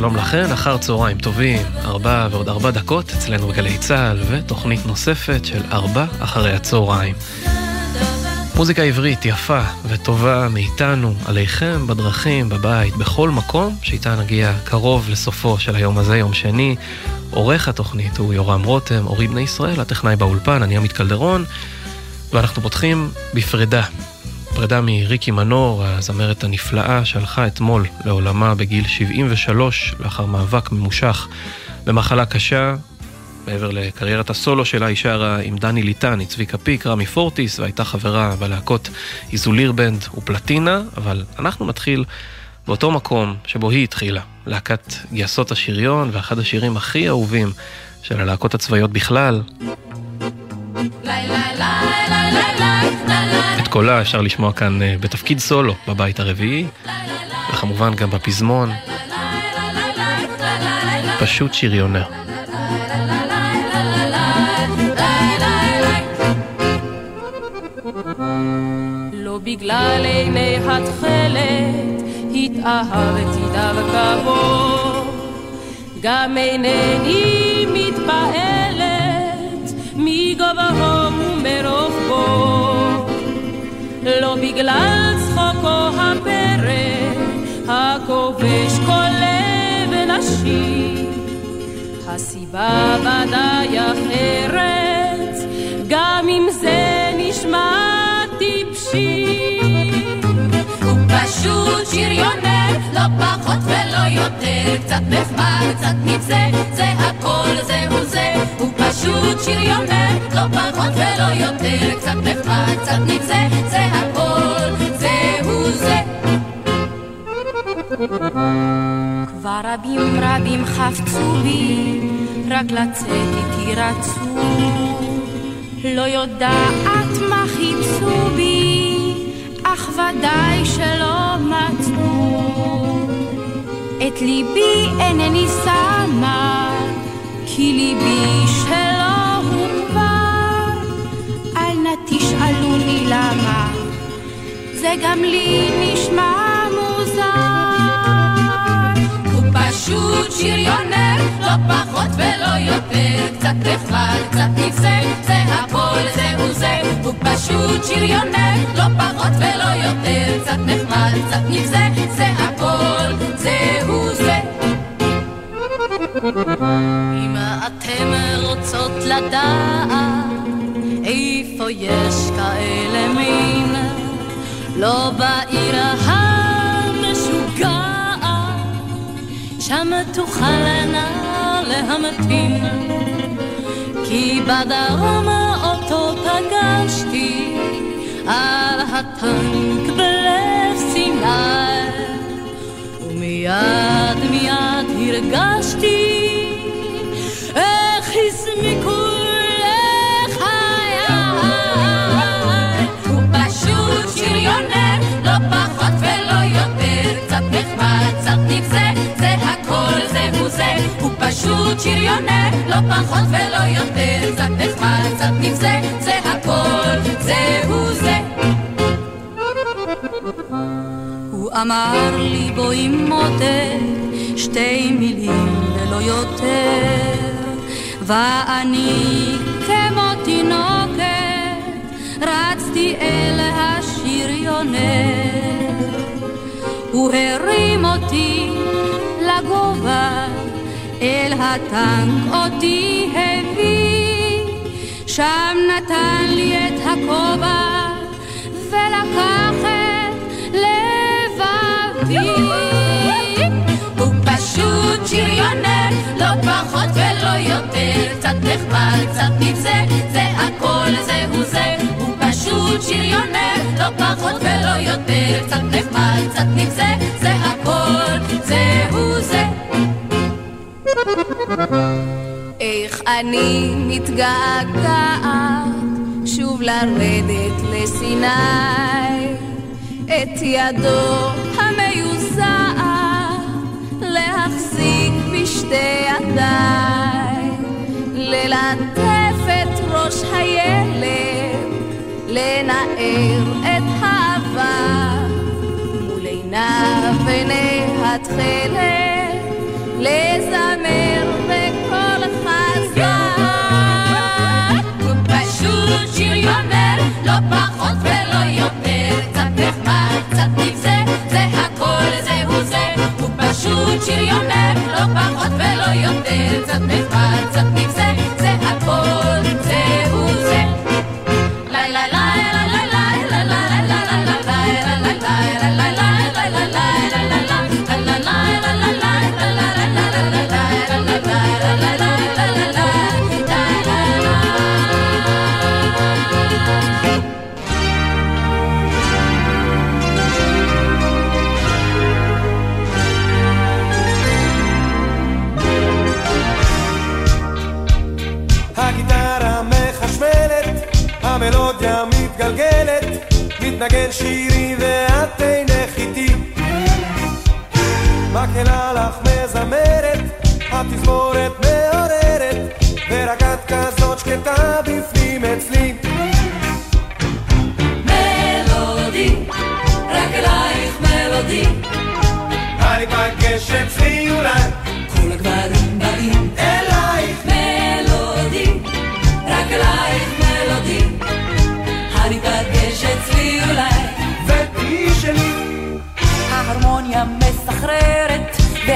שלום לכן, אחר צהריים טובים, ארבע ועוד ארבע דקות אצלנו בגלי צה"ל, ותוכנית נוספת של ארבע אחרי הצהריים. מוזיקה עברית יפה וטובה מאיתנו, עליכם, בדרכים, בבית, בכל מקום, שאיתה נגיע קרוב לסופו של היום הזה, יום שני. עורך התוכנית הוא יורם רותם, אורי בני ישראל, הטכנאי באולפן, אני עמית קלדרון, ואנחנו פותחים בפרידה. פרידה מריקי מנור, הזמרת הנפלאה שהלכה אתמול לעולמה בגיל 73 לאחר מאבק ממושך במחלה קשה. מעבר לקריירת הסולו שלה היא שרה עם דני ליטני, צביקה פיק, רמי פורטיס, והייתה חברה בלהקות איזוליר בנד ופלטינה, אבל אנחנו נתחיל באותו מקום שבו היא התחילה, להקת גייסות השריון, ואחד השירים הכי אהובים של הלהקות הצבאיות בכלל. את קולה אפשר לשמוע כאן אה, בתפקיד סולו בבית הרביעי, וכמובן גם בפזמון. פשוט שריונר. לא בגלל עיני התכלת התאהבתי דווקא בו, גם אינני מתפעלת מגובהו ומרוחבו, לא בגלל צחוקו הפרא הכובש כל לב נשי, הסיבה ודאי אחרת, גם אם זה נשמע טיפשי. פשוט שריונר, לא פחות ולא יותר, קצת נחמד, קצת נצא, זה הכל, זהו זה, הוא פשוט שריונר, לא פחות ולא יותר, קצת נחמד, קצת נצא, זה הכל, זהו זה. כבר רבים רבים חפצו בי, רק לצאת איתי רצו, לא יודעת מה חיפשו בי. אך ודאי שלא מצאו. את ליבי אינני שמה, כי ליבי שלא הוא כבר. אל נא תשאלוני למה, זה גם לי נשמע פשוט שריונר, לא פחות ולא יותר, קצת נחמד, קצת נפסה, זה הכל, זהו זה, הוא פשוט שריונר, לא פחות ולא יותר, קצת נחמד, קצת נפסה, זה הכל, זהו זה. אם אתם רוצות לדעת איפה יש כאלה מין, לא בעיר המשוגעת, שם תוכלנה להמתין, כי בדרום אותו פגשתי על הטנק פשוט שריונר, לא פחות ולא יותר, קצת נחמד, קצת נבזה, זה הכל, זהו זה. הוא אמר לי בואי מותק שתי מילים ולא יותר. ואני כמו תינוקת רצתי אל השריונר הוא הרים אותי לגובה אל הטנק אותי הביא. שם נתן לי את הכובע ולקח את לבבי. הוא פשוט שריונר, לא פחות ולא יותר, קצת נחמד, קצת נבזה, זה הכל, זהו זה. הוא פשוט שריונר, לא פחות ולא יותר, קצת נחמד, קצת נבזה, זה הכל, איך אני מתגעגעת שוב לרדת לסיני, את ידו המיוזעת להחזיק בשתי ידיים, ללטף את ראש הילד, לנער את העבר מול עיניו עיני התכלת, לזמר לא פחות ולא יותר, קצת נחמד, קצת נבזה, זה הכל זהו זה. הוא פשוט שריונר, לא פחות ולא יותר, קצת נחמד, קצת נבזה, מתנגן שירי ואת אינך איתי. מקהלה לך מזמרת, התזמורת מעוררת, ורק את כזאת שקטה בפנים אצלי. מלודי, רק אלייך מלודי. אני פגש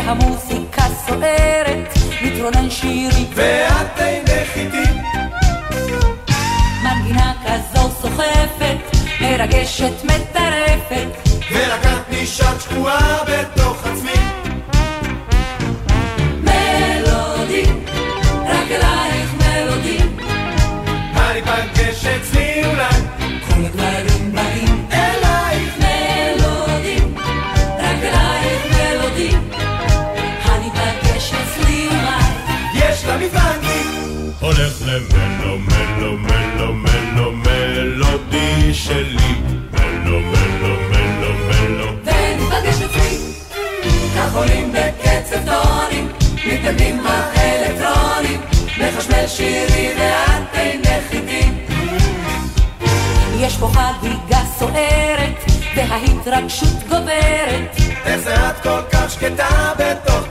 מסחררת, והמוסיקה סוערת, מתרונן שירי, ואת אינך איתי. מנגינה כזו סוחפת, מרגשת, מטרפת. למלו, מלו, מלו, מלו, מלודי שלי. מלו, מלו, מלו, מלו. וניפגש אצלי. כך עולים בקצב טונים, מתקדמים האלקטרונים, מחשמל שירי ואת אינך איתי. יש פה חגיגה סוערת, וההתרגשות גוברת. איך זה את כל כך שקטה בתוך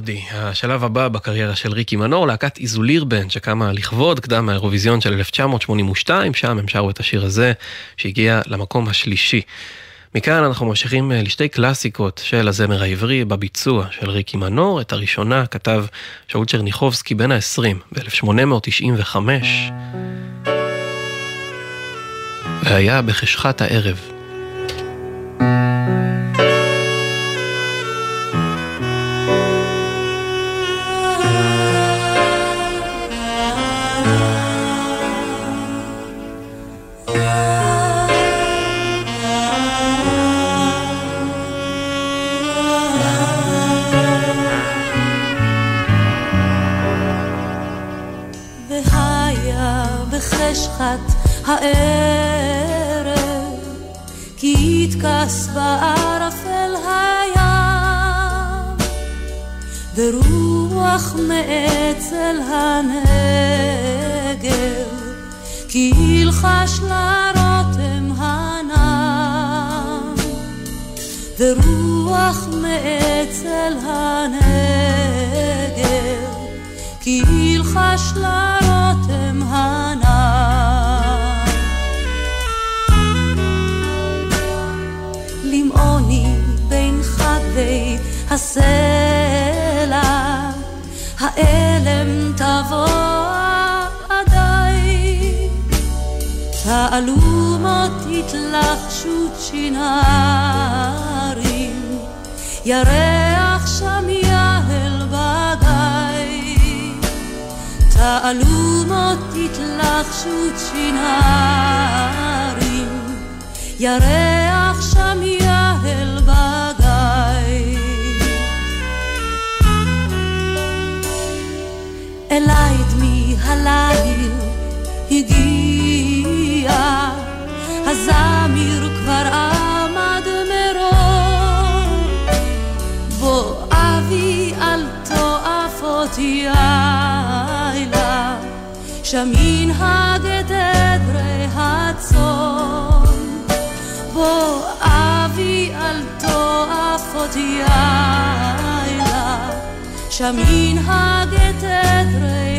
מלודי, השלב הבא בקריירה של ריקי מנור, להקת איזוליר בן שקמה לכבוד קדם האירוויזיון של 1982, שם הם שרו את השיר הזה שהגיע למקום השלישי. מכאן אנחנו ממשיכים אה, לשתי קלאסיקות של הזמר העברי בביצוע של ריקי מנור. את הראשונה כתב שאול צ'רניחובסקי בן ה-20 ב-1895, והיה בחשכת הערב. הערב, כי יתכס בערפל הים, ורוח מאצל הנגב, כי ילחש לרותם הנם, ורוח מאצל הנגב, כי ילחש לרותם הנם. עדיי, תעלומות התלחשות שינרים, ירח שם יהל בגיא. תעלומות התלחשות שינרים, ירח שם יהל בגיא. אליי דמי הליל הגיע, הזמיר כבר עמד מרום, בוא אבי על תועפות יאילה, שם ינהג את עדרי הצאן. בוא אבי על תועפות יאילה, שם ינהג את עדרי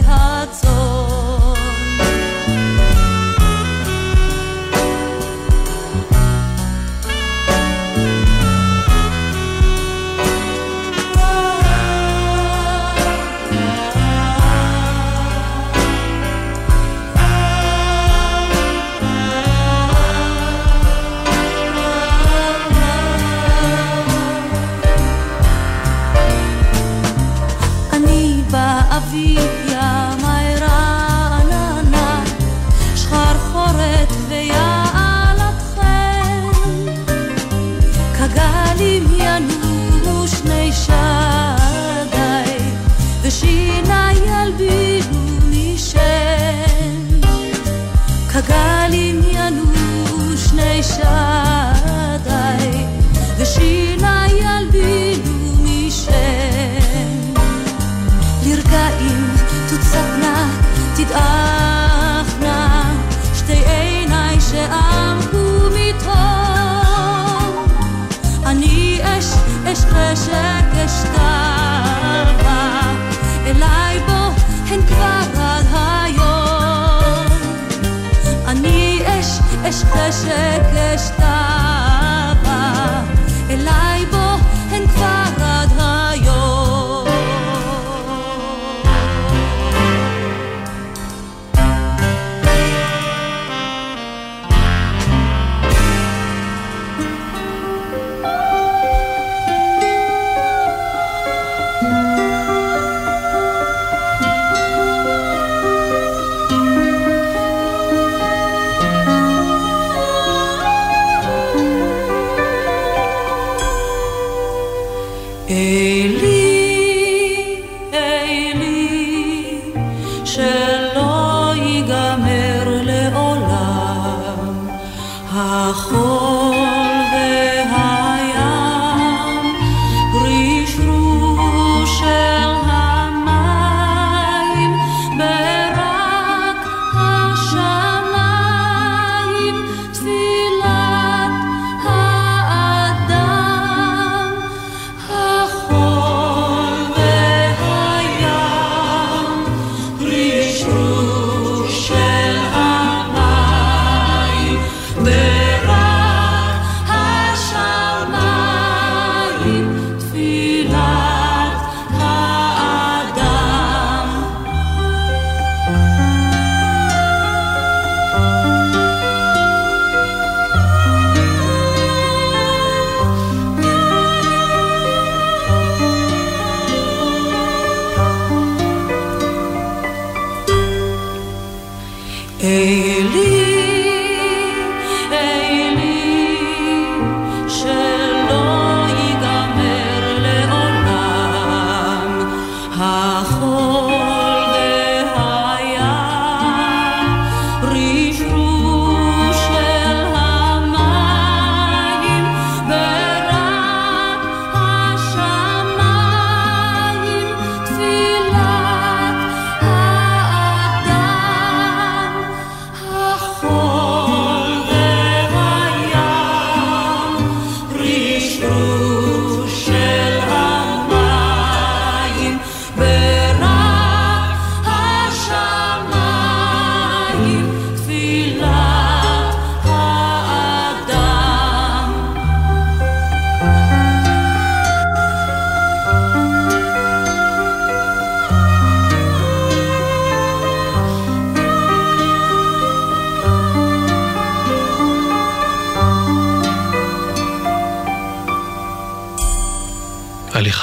היום.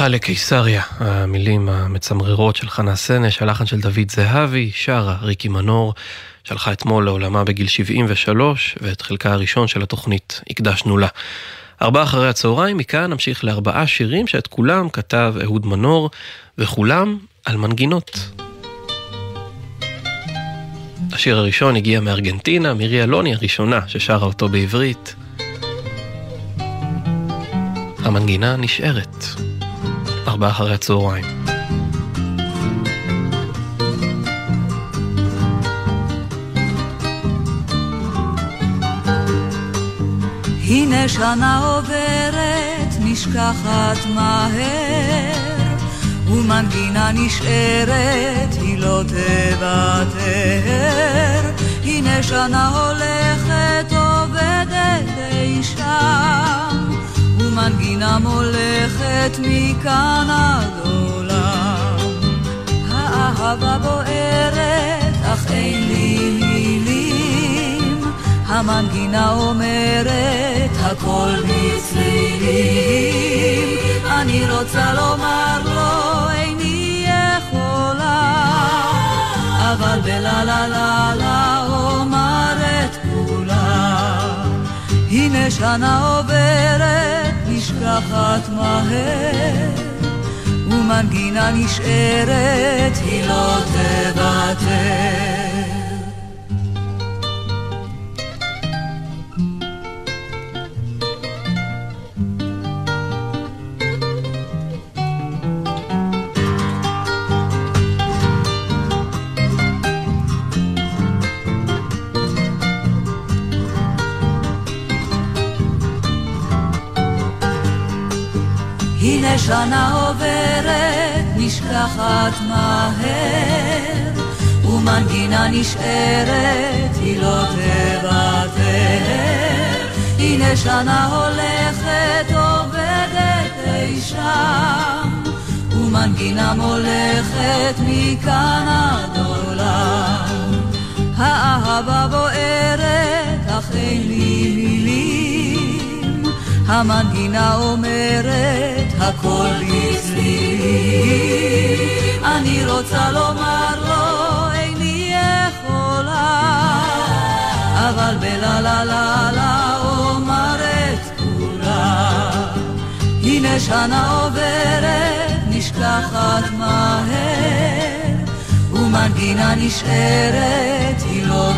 לקיסריה, המילים המצמררות של חנה סנש, הלחן של דוד זהבי, שרה ריקי מנור, שהלכה אתמול לעולמה בגיל 73, ואת חלקה הראשון של התוכנית הקדשנו לה. ארבעה אחרי הצהריים, מכאן נמשיך לארבעה שירים שאת כולם כתב אהוד מנור, וכולם על מנגינות. השיר הראשון הגיע מארגנטינה, מירי אלוני הראשונה ששרה אותו בעברית. המנגינה נשארת. ארבעה אחרי הצהריים. הנה שנה עוברת, נשכחת מהר, ומנגינה נשארת, היא לא תוותר. הנה שנה הולכת, עובדת אי שם, ומנגינה מולכת מכאן עד עולם. האהבה בוערת, אך אין לי מילים, המנגינה אומרת הכל בצלילים. אני רוצה לומר לו, איני יכולה, אבל בלה לה לה לה אומר את כולה. הנה שנה עוברת, נשכחת מהר, ומנגינה נשארת, היא לא תוותר. שנה עוברת, נשכחת מהר, ומנגינה נשארת, היא לא תוותר. הנה שנה הולכת, עובדת אי שם, ומנגינה מולכת מכאן עד עולם. האהבה בוערת, אך אין לי המנגינה אומרת, הכל בצלילים. אני רוצה לומר לו, איני יכולה, אבל בלה לה לה לה אומר את כולה. הנה שנה עוברת, נשכחת מהר, ומנגינה נשארת, היא לא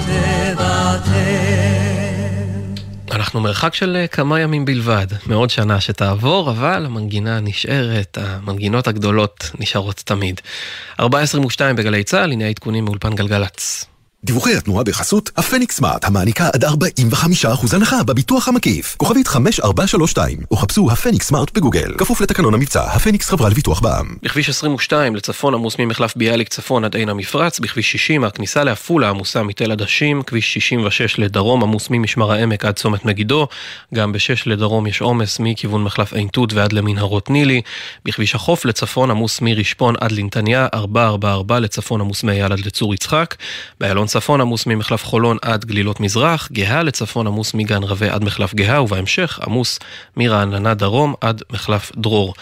תוותר. אנחנו מרחק של אה, כמה ימים בלבד, מעוד שנה שתעבור, אבל המנגינה נשארת, המנגינות הגדולות נשארות תמיד. 4.22 בגלי צה"ל, הנה העדכונים מאולפן גלגלצ. דיווחי התנועה בחסות הפניקס סמארט, המעניקה עד 45% הנחה בביטוח המקיף. כוכבית 5432, או חפשו הפניקס סמארט בגוגל. כפוף לתקנון המבצע, הפניקס חברה לביטוח בע"מ. בכביש 22 לצפון עמוס ממחלף ביאליק צפון עד עין המפרץ, בכביש 60 הכניסה לעפולה עמוסה מתל עדשים, כביש 66 לדרום עמוס ממשמר העמק עד צומת מגידו, גם ב-6 לדרום יש עומס מכיוון מחלף עין תות ועד למנהרות נילי, בכביש החוף לצפון עמוס מרשפון עד לנתניה, 444 לצפון עמוס מאייל עד לצור יצחק, באיילון צפון עמוס ממחלף חולון עד גלילות מזרח, גאה לצפון עמוס מגן רבה עד מחלף גאה, ובהמשך עמוס מרעננה דרום עד מחלף דרור.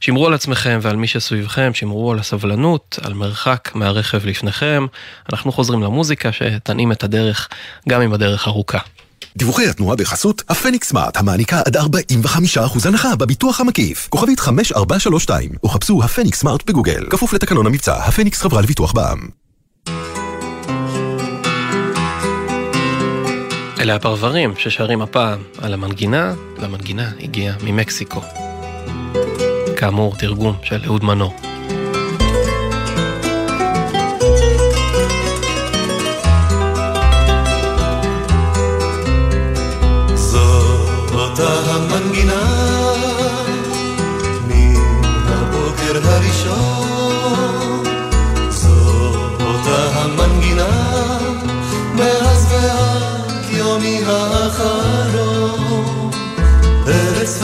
שמרו על עצמכם ועל מי שסביבכם, שמרו על הסבלנות, על מרחק מהרכב לפניכם. אנחנו חוזרים למוזיקה שתנעים את הדרך, גם אם הדרך ארוכה. דיווחי התנועה בחסות הפניקס סמארט, המעניקה עד 45% הנחה בביטוח המקיף. כוכבית 5432, או חפשו הפניקס סמארט בגוגל. כפוף לתקנון המבצע, הפניקס חברה לביטוח בע"מ. אלה הפרברים ששרים הפעם על המנגינה, והמנגינה הגיעה ממקסיקו. כאמור, תרגום של אהוד מנור.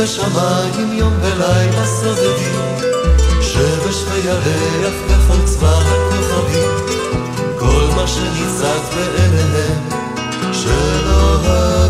ושמיים יום ולילה סובבים שמש וירח וכל צבא הכוכבים. כל מה שניצת בעיניהם של אוהבים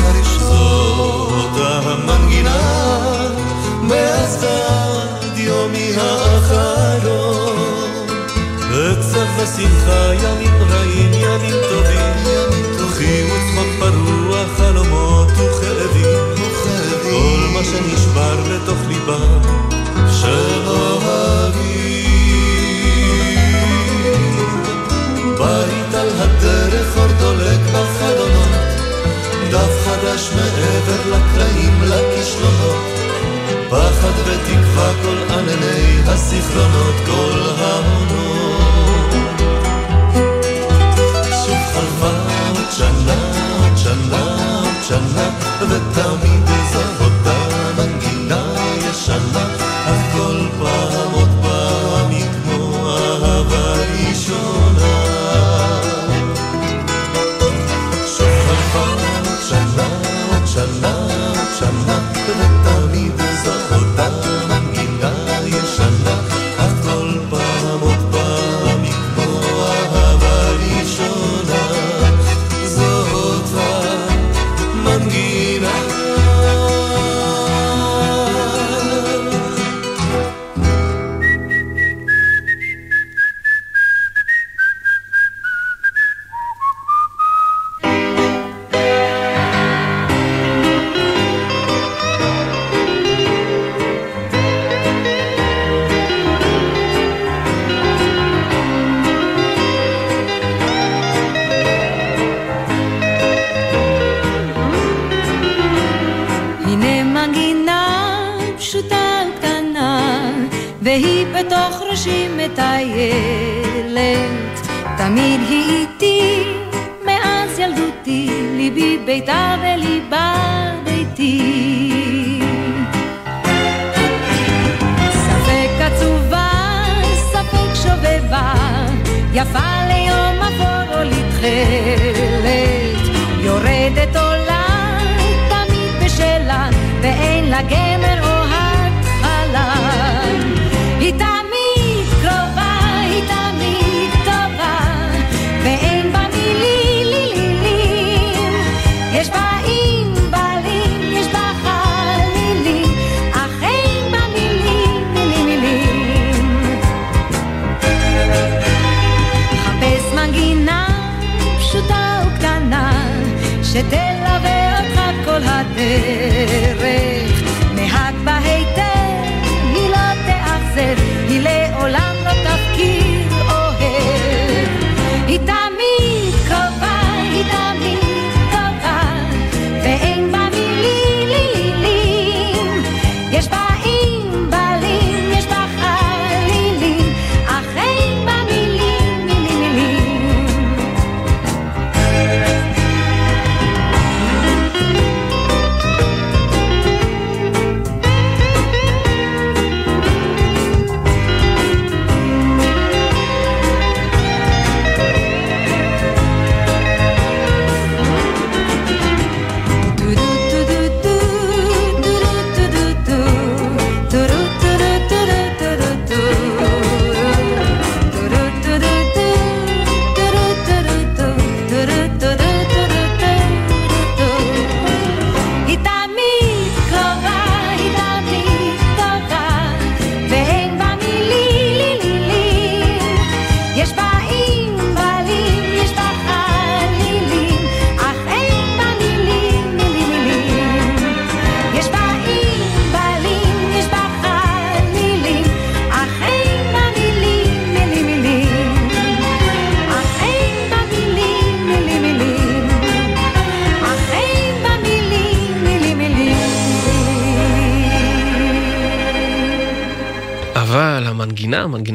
הראשון, זאת המנגינה, מאז ועד יומי האחרון, בצף השמחה ימים לבנות כל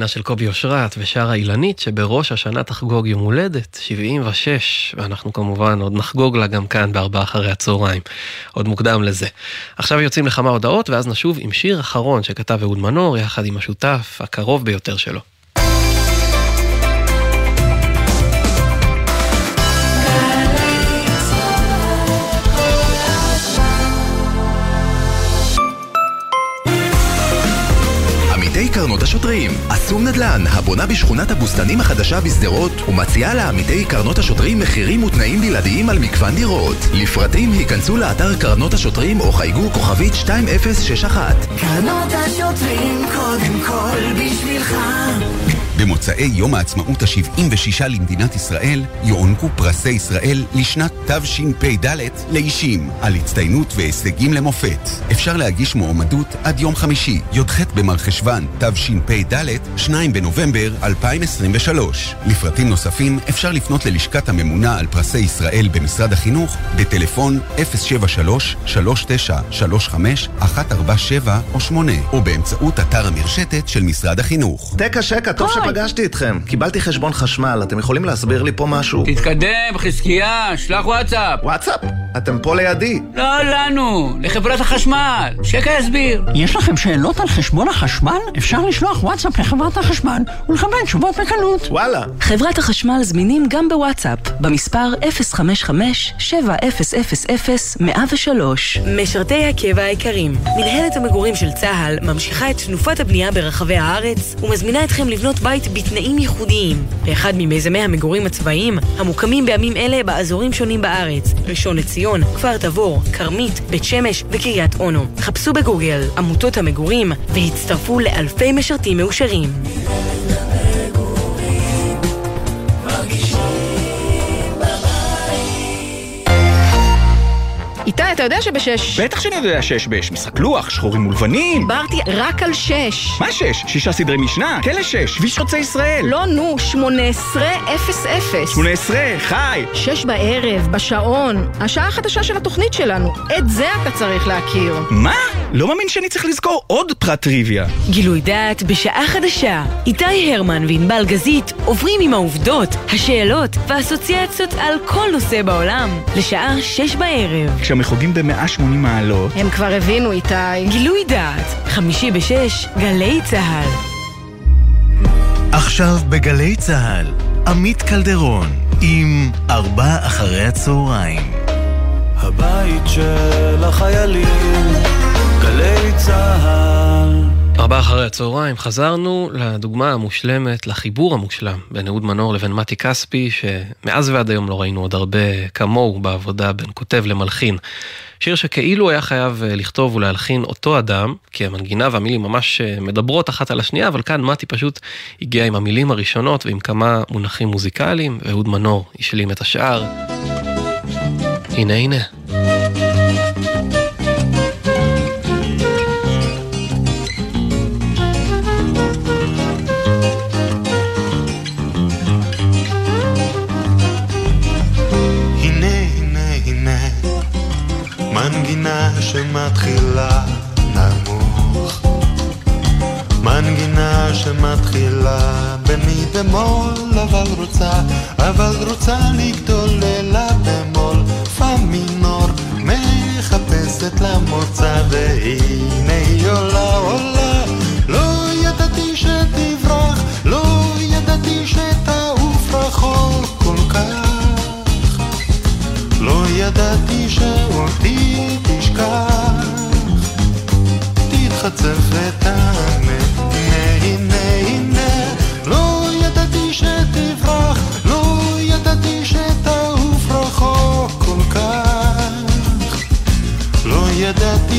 של קובי אושרת ושרה אילנית, שבראש השנה תחגוג יום הולדת, 76, ואנחנו כמובן עוד נחגוג לה גם כאן בארבעה אחרי הצהריים. עוד מוקדם לזה. עכשיו יוצאים לכמה הודעות, ואז נשוב עם שיר אחרון שכתב אהוד מנור, יחד עם השותף הקרוב ביותר שלו. קרנות השוטרים. אסום נדל"ן, הבונה בשכונת הבוסתנים החדשה בשדרות, ומציעה לעמיתי קרנות השוטרים מחירים ותנאים בלעדיים על מגוון דירות. לפרטים היכנסו לאתר קרנות השוטרים או חייגו כוכבית 2061. קרנות השוטרים קודם כל בשבילך במוצאי יום העצמאות ה-76 למדינת ישראל יוענקו פרסי ישראל לשנת תשפ"ד לאישים על הצטיינות והישגים למופת. אפשר להגיש מועמדות עד יום חמישי, י"ח במרחשוון תשפ"ד, 2 בנובמבר 2023. לפרטים נוספים אפשר לפנות ללשכת הממונה על פרסי ישראל במשרד החינוך בטלפון 073-3935-147 או 8 או באמצעות אתר המרשתת של משרד החינוך. תקה שקה, טוב שפגשתי אתכם. קיבלתי חשבון חשמל, אתם יכולים להסביר לי פה משהו? תתקדם, חזקיה, שלח וואטסאפ. וואטסאפ? אתם פה לידי. לא לנו, לחברת החשמל. שקה יסביר. יש לכם שאלות על חשבון החשמל? אפשר לשלוח וואטסאפ לחברת החשמל ולקבל תשובות בקלות. וואלה. חברת החשמל זמינים גם בוואטסאפ, במספר 055-7000-103. משרתי הקבע היקרים, מנהלת המגורים של צה"ל ממשיכה את תנופת הבנייה ברחבי הארץ ומזמינה אתכם לבנות בית בתנאים ייחודיים באחד ממיזמי המגורים הצבאיים המוקמים בימים אלה באזורים שונים בארץ ראשון לציון, כפר תבור, כרמית, בית שמש וקריית אונו. חפשו בגוגל עמותות המגורים והצטרפו לאלפי משרתים מאושרים. אתה יודע שבשש... בטח שאני יודע שיש בש. משחק לוח, שחורים ולבנים. דיברתי רק על שש. מה שש? שישה סדרי משנה? כלא שש, כביש חוצה ישראל. לא, נו, שמונה עשרה אפס אפס. שמונה עשרה, חי. שש בערב, בשעון. השעה החדשה של התוכנית שלנו. את זה אתה צריך להכיר. מה? לא מאמין שאני צריך לזכור עוד פרט טריוויה. גילוי דעת בשעה חדשה. איתי הרמן וענבל גזית עוברים עם העובדות, השאלות והאסוציאציות על כל נושא בעולם. לשעה שש בערב. כשהמחוגים ב-180 מעלות. הם כבר הבינו, איתי. גילוי דעת, חמישי בשש, גלי צה"ל. עכשיו בגלי צה"ל, עמית קלדרון, עם ארבע אחרי הצהריים. הבית של החיילים, גלי צה"ל. ארבעה אחרי הצהריים חזרנו לדוגמה המושלמת, לחיבור המושלם בין אהוד מנור לבין מתי כספי, שמאז ועד היום לא ראינו עוד הרבה כמוהו בעבודה בין כותב למלחין. שיר שכאילו היה חייב לכתוב ולהלחין אותו אדם, כי המנגינה והמילים ממש מדברות אחת על השנייה, אבל כאן מתי פשוט הגיע עם המילים הראשונות ועם כמה מונחים מוזיקליים, ואהוד מנור השלים את השאר. הנה הנה. שמתחילה נמוך. מנגינה שמתחילה במי במול אבל רוצה אבל רוצה לגדול לה במול פה מינור מחפשת לה מוצא והנה היא עולה עולה. לא ידעתי שתברח לא ידעתי שתעוף רחוק כל כך ידעתי שאותי תשכח תתחצף ותענה הנה הנה. לא ידעתי שתברח לא ידעתי שתעוף רחוק כל כך. לא ידעתי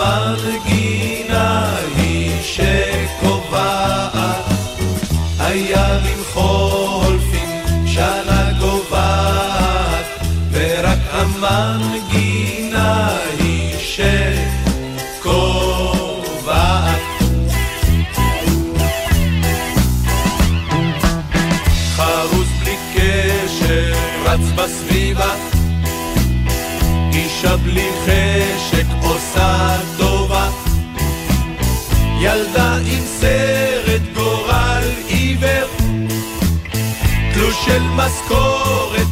המנגינה היא שקובעת, היה למחולפים שנה גובעת, ורק המנגינה היא שקובעת. בסביבה, אישה בלי חלק Mascore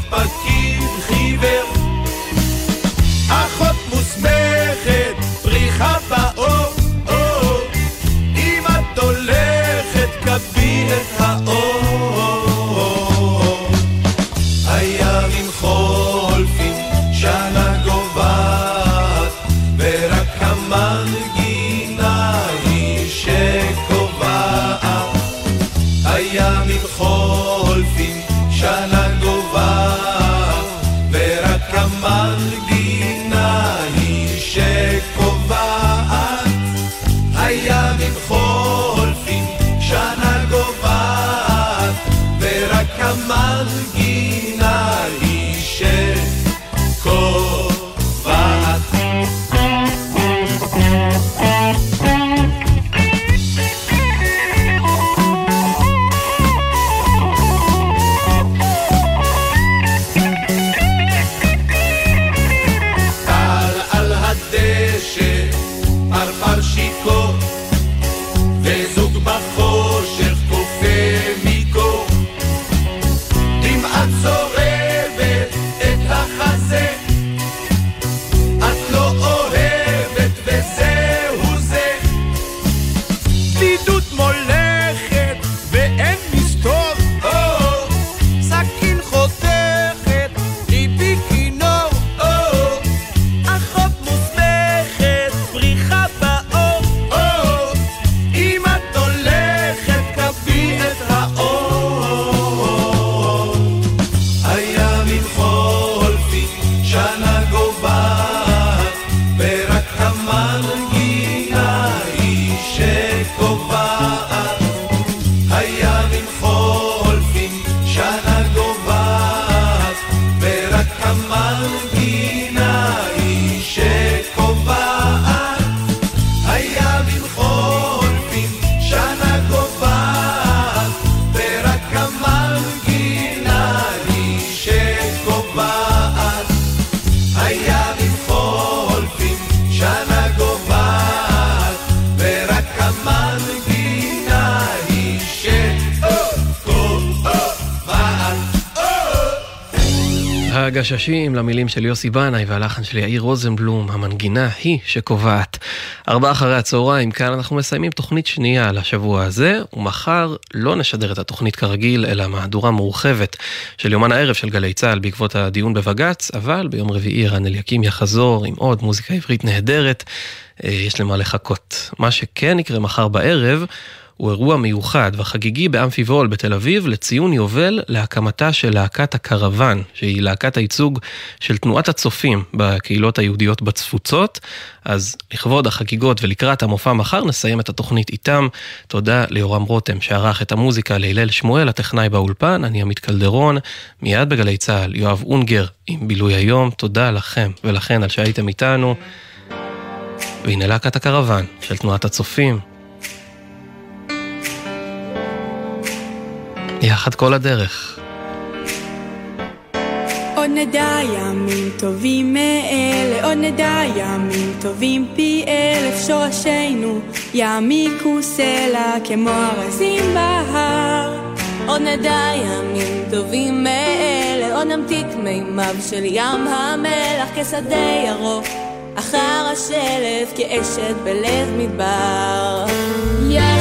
הימים חולפים, שנה גוועת, ורק הגששים למילים של יוסי בנאי והלחן של יאיר רוזנבלום, המנגינה היא שקובעת. ארבעה אחרי הצהריים, כאן אנחנו מסיימים תוכנית שנייה לשבוע הזה, ומחר לא נשדר את התוכנית כרגיל, אלא מהדורה מורחבת של יומן הערב של גלי צה"ל בעקבות הדיון בבג"ץ, אבל ביום רביעי רן אליקים יחזור עם עוד מוזיקה עברית נהדרת, אה, יש למה לחכות. מה שכן יקרה מחר בערב, הוא אירוע מיוחד וחגיגי באמפי וול בתל אביב לציון יובל להקמתה של להקת הקרוון, שהיא להקת הייצוג של תנועת הצופים בקהילות היהודיות בתפוצות. אז לכבוד החגיגות ולקראת המופע מחר נסיים את התוכנית איתם. תודה ליורם רותם שערך את המוזיקה להלל שמואל, הטכנאי באולפן, אני עמית קלדרון, מיד בגלי צה"ל, יואב אונגר עם בילוי היום. תודה לכם ולכן על שהייתם איתנו. והנה להקת הקרוון של תנועת הצופים. יחד כל הדרך. עוד נדע ימים טובים מאלה, עוד נדע ימים טובים פי אלף שורשינו יעמיקו סלע כמו ארזים בהר. עוד נדע ימים טובים מאלה, עוד נמתיק מימיו של ים המלח כשדה ירוק, אחר השלף כאשת בלב מדבר. יחד